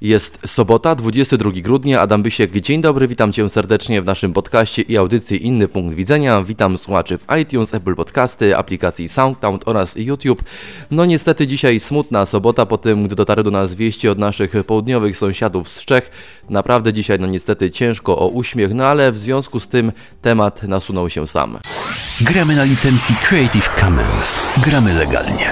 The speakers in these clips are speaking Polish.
Jest sobota, 22 grudnia, Adam Bysiek, dzień dobry, witam Cię serdecznie w naszym podcaście i audycji Inny Punkt Widzenia. Witam słuchaczy w iTunes, Apple Podcasty, aplikacji SoundCloud oraz YouTube. No niestety dzisiaj smutna sobota po tym, gdy dotarły do nas wieści od naszych południowych sąsiadów z Czech. Naprawdę dzisiaj no niestety ciężko o uśmiech, no ale w związku z tym temat nasunął się sam. Gramy na licencji Creative Commons. Gramy legalnie.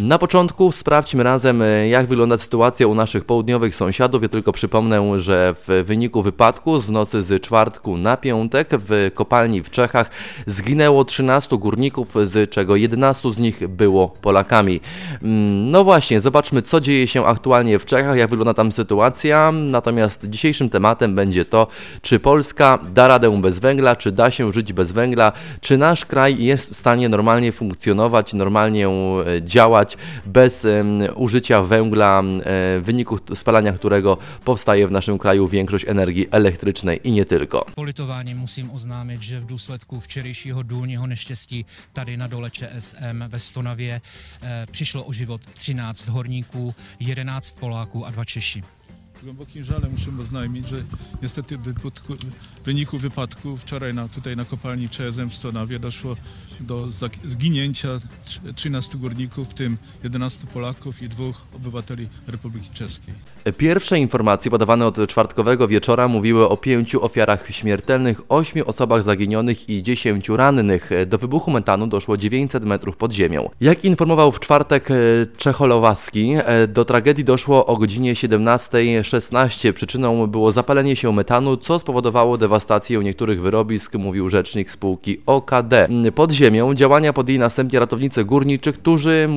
Na początku sprawdźmy razem, e, jak wygląda sytuacja u naszych południowych sąsiadów. Ja tylko przypomnę, że w wyniku wypadku z nocy z czwartku na piątek w kopalni w Czechach zginęło 13 górników, z czego 11 z nich było Polakami. Mm, no właśnie, zobaczmy, co dzieje się aktualnie w Czechach, jak wygląda tam sytuacja. Natomiast dzisiejszym tematem będzie to, czy Polska da radę bez węgla, czy da się żyć bez węgla, czy nasz kraj jest w stanie normalnie funkcjonować, normalnie e, działać bez użycia węgla, w wyniku spalania którego powstaje w naszym kraju większość energii elektrycznej i nie tylko. Včerejšího důlního neštěstí tady na dole ČSM ve Stonavě eh, přišlo o život 13 horníků, 11 Poláků a dva Češi. Głębokim żalem musimy oznajmić, że niestety w wyniku wypadku wczoraj na, tutaj na kopalni CSM w Stonawie doszło do zginięcia 13 górników, w tym 11 Polaków i dwóch obywateli Republiki Czeskiej. Pierwsze informacje podawane od czwartkowego wieczora mówiły o pięciu ofiarach śmiertelnych, ośmiu osobach zaginionych i dziesięciu rannych. Do wybuchu metanu doszło 900 metrów pod ziemią. Jak informował w czwartek e, Czecholowaski, e, do tragedii doszło o godzinie 17.16 16 przyczyną było zapalenie się metanu, co spowodowało dewastację niektórych wyrobisk, mówił rzecznik spółki OKD. Pod ziemią działania podjęli następnie ratownicy górniczy, którzy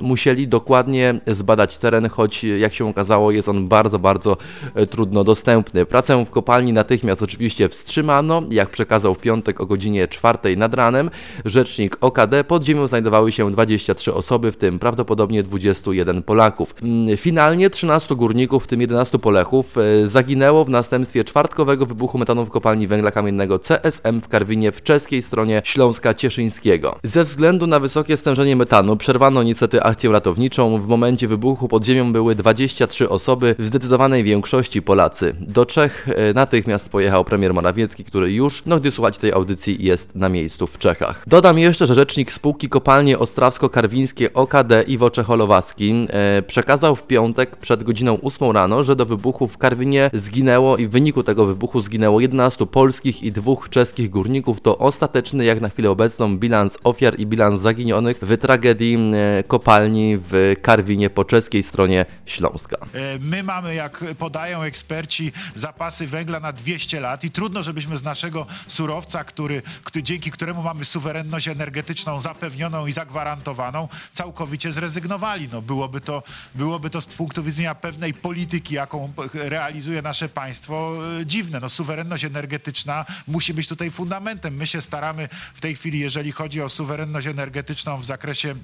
musieli dokładnie zbadać teren, choć jak się okazało jest on bardzo, bardzo e, trudno dostępny. Pracę w kopalni natychmiast oczywiście wstrzymano, jak przekazał w piątek o godzinie 4 nad ranem rzecznik OKD. Pod ziemią znajdowały się 23 osoby, w tym prawdopodobnie 21 Polaków. Finalnie 13 górników, w tym 11 Polechów e, zaginęło w następstwie czwartkowego wybuchu metanu w kopalni węgla kamiennego CSM w Karwinie w czeskiej stronie Śląska Cieszyńskiego. Ze względu na wysokie stężenie metanu przerwano niestety akcję ratowniczą. W momencie wybuchu pod ziemią były 23 osoby, w zdecydowanej większości Polacy. Do Czech e, natychmiast pojechał premier Morawiecki, który już, no gdy słuchać tej audycji, jest na miejscu w Czechach. Dodam jeszcze, że rzecznik spółki kopalnie Ostrawsko-Karwińskie OKD Iwo Czecholowaski e, przekazał w piątek przed godziną 8 rano, że do wybuchu w Karwinie zginęło i w wyniku tego wybuchu zginęło 11 polskich i dwóch czeskich górników. To ostateczny jak na chwilę obecną bilans ofiar i bilans zaginionych w tragedii e, kopalni w Karwinie po czeskiej stronie Śląska. E, my mamy, jak podają eksperci, zapasy węgla na 200 lat i trudno, żebyśmy z naszego surowca, który, który, dzięki któremu mamy suwerenność energetyczną zapewnioną i zagwarantowaną, całkowicie zrezygnowali. No, byłoby, to, byłoby to z punktu widzenia pewnej polityki, jaką realizuje nasze państwo, e, dziwne. No, suwerenność energetyczna musi być tutaj fundamentem. My się staramy w tej chwili, jeżeli chodzi o suwerenność energetyczną w zakresie,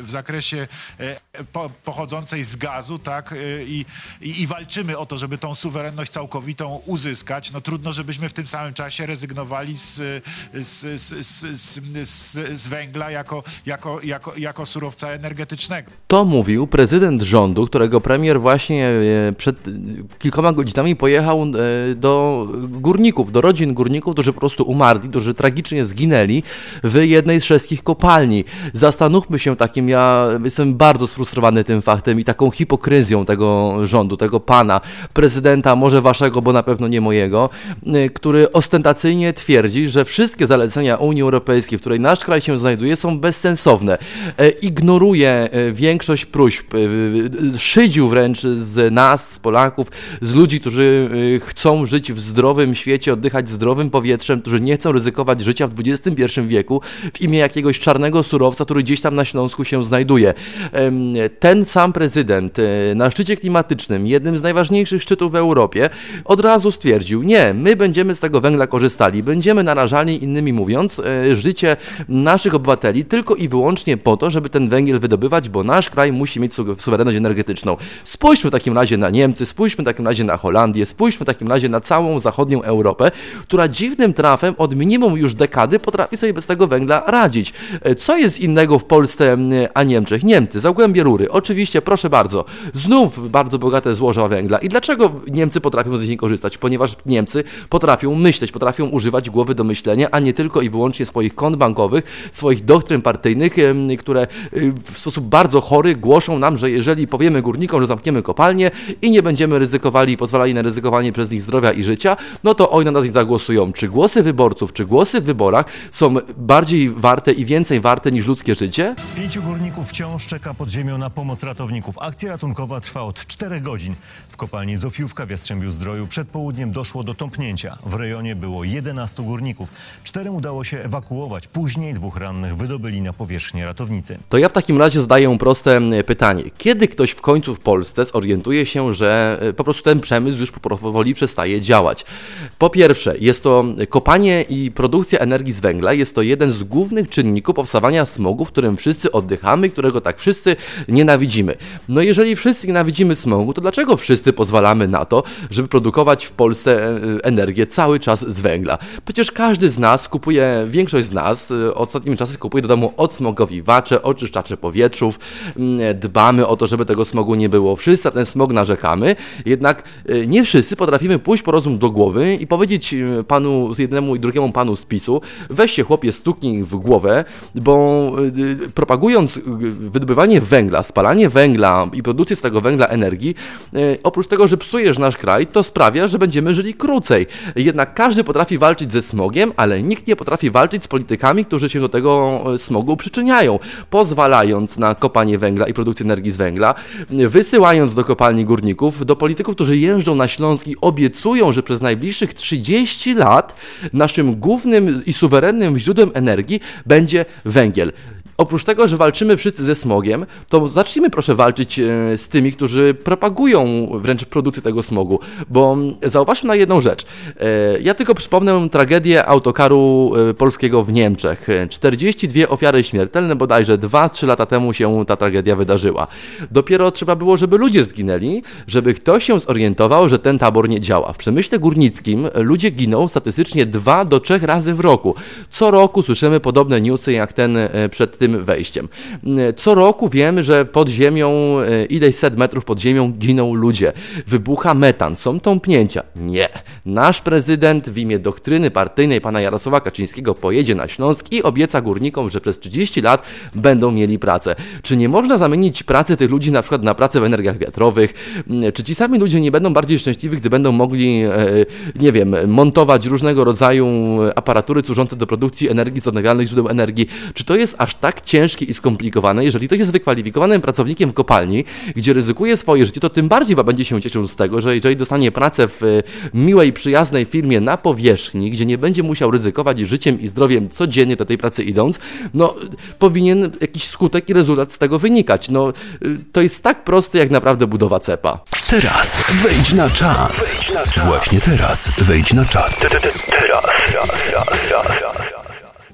w zakresie e, pochodzącej z gazu, tak, e, I, i, i walczymy o to, żeby tą suwerenność całkowitą uzyskać. No trudno, żebyśmy w tym samym czasie rezygnowali z, z, z, z, węgla jako, jako, jako, jako surowca energetycznego. To mówił prezydent rządu, którego premier właśnie przed kilkoma godzinami pojechał e, do górników, do rodzin górników, którzy po prostu umarli, którzy tragicznie zginęli w jednej z czeskich kopalni. Zastanówmy się takim, ja jestem bardzo sfrustrowany tym faktem i taką hipokryzją tego rządu, tego pana, prezydenta, może waszego, bo na pewno nie mojego, e, który ostentacyjnie twierdzi, że wszystkie zalecenia Unii Europejskiej, w której nasz kraj się znajduje, są bezsensowne. E, ignoruje większość próśb, szydził wręcz z nas, z Polaków, z ludzi, którzy y, chcą żyć w zdrowym świecie, oddychać zdrowym powietrzem, którzy nie chcą ryzykować życia w XXI wieku w imię jakiegoś czarnego surowca, który gdzieś tam na Śląsku się znajduje. Ten sam prezydent y, na szczycie klimatycznym, jednym z najważniejszych szczytów w Europie, od razu stwierdził, nie, my będziemy z tego węgla korzystali, będziemy narażali, innymi mówiąc, y, życie naszych obywateli tylko i wyłącznie po to, żeby ten węgiel wydobywać, bo nasz kraj musi mieć suwerenność energetyczną. Spójrzmy w takim razie na Niemcy, Niemcy, spójrzmy w takim razie na Holandię, spójrzmy w takim razie na całą zachodnią Europę, która dziwnym trafem od minimum już dekady potrafi sobie bez tego węgla radzić. E, co jest innego w Polsce a Niemczech? Niemcy, zagłębie rury, oczywiście, proszę bardzo, znów bardzo bogate złoża węgla. I dlaczego Niemcy potrafią z nich korzystać? Ponieważ Niemcy potrafią myśleć, potrafią używać głowy do myślenia, a nie tylko i wyłącznie swoich kont bankowych, swoich doktryn partyjnych, które y, w sposób bardzo chory głoszą nam, że jeżeli powiemy górnikom, że zamkniemy kopalnię i nie będziemy ryzykowali i pozwalali na ryzykowanie przez nich zdrowia i życia, no to oni na nas zagłosują. Czy głosy wyborców, czy głosy w wyborach są bardziej warte i więcej warte niż ludzkie życie? Pięciu górników wciąż czeka pod ziemią na pomoc ratowników. Akcja ratunkowa trwa od 4 godzin. W kopalni Zofiówka w Jastrzębiu Zdroju przed południem doszło do tąpnięcia. W rejonie było 11 górników. Czterem udało się ewakuować. Później dwóch rannych wydobyli na powierzchnię ratownicy. To ja w takim razie zadaję proste pytanie. Kiedy ktoś w końcu w Polsce zorientuje się, że e, po prostu ten przemysł już powoli przestaje działać? Po pierwsze, jest to kopanie i produkcja energii z węgla. Jest to jeden z głównych czynników powstawania smogu, w którym wszyscy oddychamy którego tak wszyscy nienawidzimy. No jeżeli wszyscy nienawidzimy smogu, to dlaczego wszyscy pozwalamy na to, żeby produkować w Polsce e, energię cały czas z węgla? Przecież każdy z nas kupuje, większość z nas e, ostatnimi czasy kupuje do domu odsmogowiwacze, oczyszczacze powietrzów, mm, dbamy o to, żeby tego smogu nie było. Wszyscy ten smog narzekamy, jednak e, nie wszyscy potrafimy pójść po rozum do głowy i powiedzieć panu, jednemu i drugiemu panu z PiSu, weź się chłopie, stuknij w głowę, bo propagując wydobywanie węgla, spalanie węgla i produkcję z tego węgla energii, oprócz tego, że psujesz nasz kraj, to sprawia, że będziemy żyli krócej. Jednak każdy potrafi walczyć ze smogiem, ale nikt nie potrafi walczyć z politykami, którzy się do tego e, smogu przyczyniają, pozwalając na kopanie węgla i produkcję energii z węgla, wysyłając do kopalni górników, do polityków, którzy jeżdżą na Śląsk i obiecują, że przez najbliższych 30 lat naszym głównym i suwerennym źródłem energii będzie węgiel. Oprócz tego, że walczymy wszyscy ze smogiem, to zacznijmy proszę walczyć e, z tymi, którzy propagują wręcz produkcję tego smogu, bo zauważmy na jedną rzecz. E, ja tylko przypomnę tragedię autokaru e, polskiego w Niemczech. 42 ofiary śmiertelne, bodajże 2-3 lata temu się ta tragedia wydarzyła. Dopiero trzeba było, żeby ludzie zginęli, żeby ktoś się zorientował, że ten tabor nie działa. W przemyśle górnickim ludzie giną statystycznie 2 do 3 razy w roku. Co roku słyszymy podobne newsy jak ten przed tym tym wejściem. Co roku wiemy, że pod ziemią, e, ileś set metrów pod ziemią giną ludzie. Wybucha metan, są tąpnięcia. Nie. Nasz prezydent w imię doktryny partyjnej pana Jarosława Kaczyńskiego pojedzie na Śląsk i obieca górnikom, że przez 30 lat będą mieli pracę. Czy nie można zamienić pracy tych ludzi na przykład na pracę w energiach wiatrowych? Czy ci sami ludzie nie będą bardziej szczęśliwi, gdy będą mogli, e, nie wiem, montować różnego rodzaju aparatury służące do produkcji energii z odnawialnych źródeł energii? Czy to jest aż tak ciężkie i skomplikowane. Jeżeli ktoś jest wykwalifikowanym pracownikiem w kopalni, gdzie ryzykuje swoje życie, to tym bardziej będzie się cieszył z tego, że jeżeli dostanie pracę w e, miłej, przyjaznej firmie na powierzchni, gdzie nie będzie musiał ryzykować życiem i zdrowiem codziennie do tej pracy idąc, no powinien jakiś skutek i rezultat z tego wynikać. No e, to jest tak proste jak naprawdę budowa cepa. Teraz wejdź na czat. Właśnie teraz wejdź na czat. Teraz.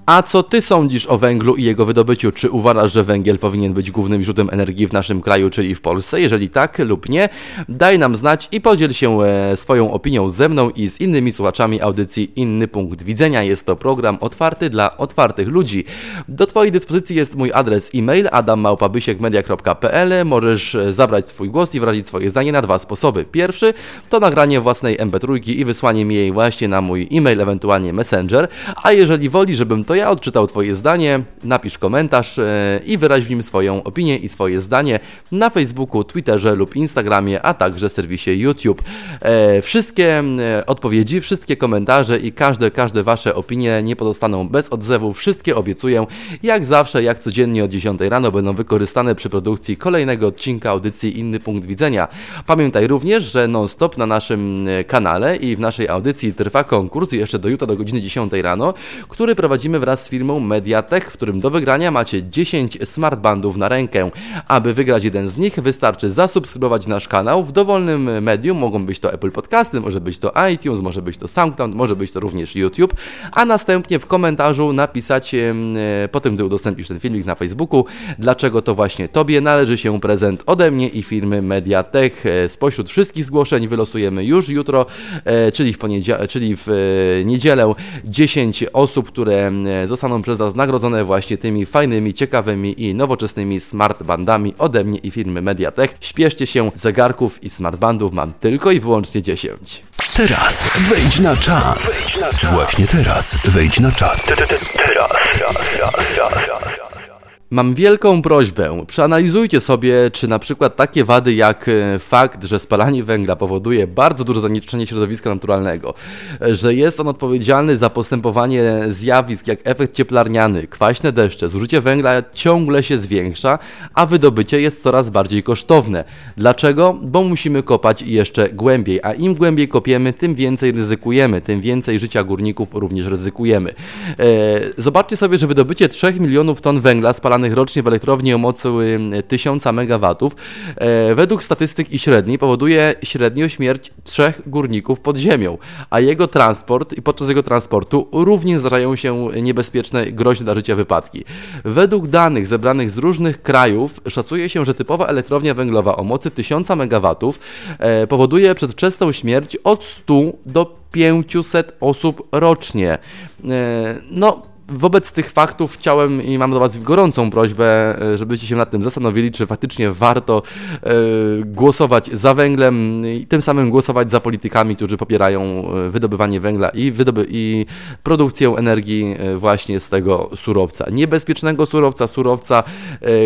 A co ty sądzisz o węglu i jego wydobyciu? Czy uważasz, że węgiel powinien być głównym źródłem energii w naszym kraju, czyli w Polsce? Jeżeli tak lub nie, daj nam znać i podziel się e, swoją opinią ze mną i z innymi słuchaczami audycji Inny Punkt Widzenia. Jest to program otwarty dla otwartych ludzi. Do Twojej dyspozycji jest mój adres e-mail adammałpabysiekmedia.pl. Możesz e, zabrać swój głos i wyrazić swoje zdanie na dwa sposoby. Pierwszy to nagranie własnej mp3 i wysłanie mi jej właśnie na mój e-mail, ewentualnie messenger. A jeżeli woli, żebym to ja odczytał Twoje zdanie, napisz komentarz e, i wyraź w nim swoją opinię i swoje zdanie na Facebooku, Twitterze lub Instagramie, a także serwisie YouTube. E, wszystkie e, odpowiedzi, wszystkie komentarze i każde, każde Wasze opinie nie pozostaną bez odzewu. Wszystkie obiecuję, jak zawsze, jak codziennie od 10 rano będą wykorzystane przy produkcji kolejnego odcinka audycji Inny Punkt Widzenia. Pamiętaj również, że non-stop na naszym kanale i w naszej audycji trwa konkurs jeszcze do jutra do godziny 10 rano, który prowadzimy w wraz z firmą Mediatek, w którym do wygrania macie 10 smartbandów na rękę. Aby wygrać jeden z nich, wystarczy zasubskrybować nasz kanał w dowolnym medium. Mogą być to Apple Podcasty, może być to iTunes, może być to SoundCloud, może być to również YouTube, a następnie w komentarzu napisać e, po tym, gdy udostępnisz ten filmik na Facebooku, dlaczego to właśnie Tobie należy się prezent ode mnie i firmy Mediatek. E, spośród wszystkich zgłoszeń wylosujemy już jutro, e, czyli w, czyli w niedzielę 10 osób, które zostaną przez nas nagrodzone właśnie tymi fajnymi, ciekawymi i nowoczesnymi smartbandami ode mnie i firmy Mediatek. Śpieszcie się, zegarków i smartbandów mam tylko i wyłącznie 10. Teraz wejdź na czat. Właśnie teraz wejdź na czat. Teraz. Mam wielką prośbę. Przeanalizujcie sobie, czy na przykład takie wady jak e, fakt, że spalanie węgla powoduje bardzo duże zanieczyszczenie środowiska naturalnego, że jest on odpowiedzialny za postępowanie zjawisk jak efekt cieplarniany, kwaśne deszcze, zużycie węgla ciągle się zwiększa, a wydobycie jest coraz bardziej kosztowne. Dlaczego? Bo musimy kopać jeszcze głębiej, a im głębiej kopiemy, tym więcej ryzykujemy, tym więcej życia górników również ryzykujemy. E, zobaczcie sobie, że wydobycie 3 milionów ton węgla spalanego spalanych rocznie w elektrowni o mocy 1000 MW, e, według statystyk i średniej powoduje średnio śmierć trzech górników pod ziemią, a jego transport i podczas jego transportu również zdarzają się niebezpieczne, groźne dla życia wypadki. Według danych zebranych z różnych krajów szacuje się, że typowa elektrownia węglowa o mocy 1000 MW e, powoduje przedwczesną śmierć od 100 do 500 osób rocznie. E, no, wobec tych faktów chciałem i mam do Was gorącą prośbę, e, żebyście się nad tym zastanowili, czy faktycznie warto e, głosować za węglem i tym samym głosować za politykami, którzy popierają e, wydobywanie węgla i, wydoby i produkcję energii właśnie z tego surowca. Niebezpiecznego surowca, surowca,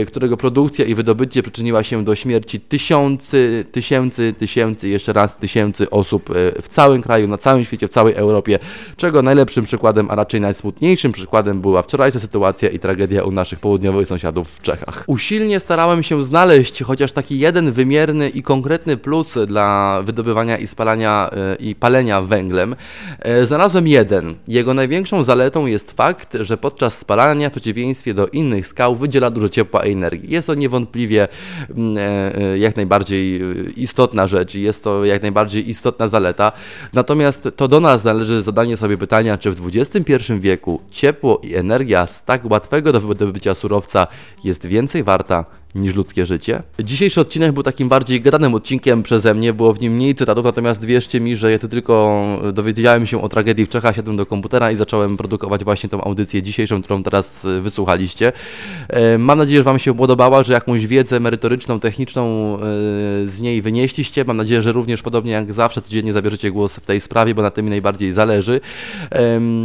którego produkcja i wydobycie przyczyniła się do śmierci tysiący, tysięcy, tysięcy, jeszcze raz tysięcy osób w całym kraju, na całym świecie, w całej Europie, czego najlepszym przykładem, a raczej najsmutniejszym przykładem przykładem była wczorajsza sytuacja i tragedia u naszych południowych sąsiadów w Czechach. Usilnie starałem się znaleźć chociaż taki jeden wymierny i konkretny plus dla wydobywania i spalania e, i palenia węglem. E, znalazłem jeden. Jego największą zaletą jest fakt, że podczas spalania w przeciwieństwie do innych skał wydziela dużo ciepła i energii. Jest to niewątpliwie mm, e, jak najbardziej istotna rzecz i jest to jak najbardziej istotna zaleta. Natomiast to do nas należy zadanie sobie pytania, czy w XXI wieku ciepło ciepło i energia z tak łatwego do wydobycia surowca jest więcej warta niż ludzkie życie. Dzisiejszy odcinek był takim bardziej gadanym odcinkiem przeze mnie, było w nim mniej cytatów, natomiast wierzcie mi, że ja tylko dowiedziałem się o tragedii w Czechach, siadłem do komputera i zacząłem produkować właśnie tą audycję dzisiejszą, którą teraz e, wysłuchaliście. E, mam nadzieję, że Wam się podobała, że jakąś wiedzę merytoryczną, techniczną e, z niej wynieśliście. Mam nadzieję, że również podobnie jak zawsze codziennie zabierzecie głos w tej sprawie, bo na tym mi najbardziej zależy.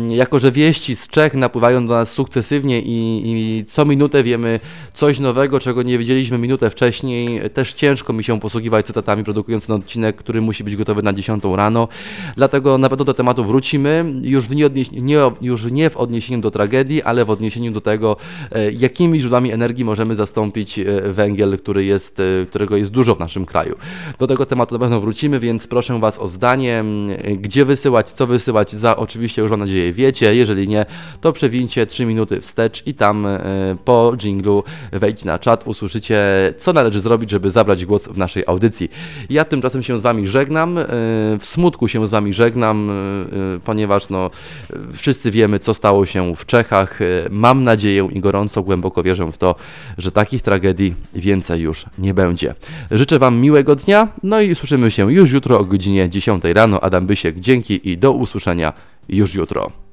Jako, że wieści z Czech napływają do nas sukcesywnie i, i co minutę wiemy coś nowego, czego nie nie wiedzieliśmy minutę wcześniej. Też ciężko mi się posługiwać cytatami, produkując ten odcinek, który musi być gotowy na 10 rano. Dlatego na pewno do tematu wrócimy. Już, w nie, nie, już nie w odniesieniu do tragedii, ale w odniesieniu do tego, e, jakimi źródłami energii możemy zastąpić e, węgiel, który jest, e, którego jest dużo w naszym kraju. Do tego tematu na pewno wrócimy, więc proszę Was o zdanie, gdzie wysyłać, co wysyłać, za oczywiście już mam nadzieję wiecie. Jeżeli nie, to przewincie 3 minuty wstecz i tam po jinglu wejdź na czat, usłyszcie usłyszycie, co należy zrobić, żeby zabrać głos w naszej audycji. Ja tymczasem się z Wami żegnam, e, w smutku się z Wami żegnam, e, e, ponieważ no, wszyscy wiemy, co stało się w Czechach. Mam nadzieję i gorąco, głęboko wierzę w to, że takich tragedii więcej już nie będzie. Życzę Wam miłego dnia, no i słyszymy się już jutro o godzinie 10 rano. Adam Bysiek, dzięki i do usłyszenia już jutro.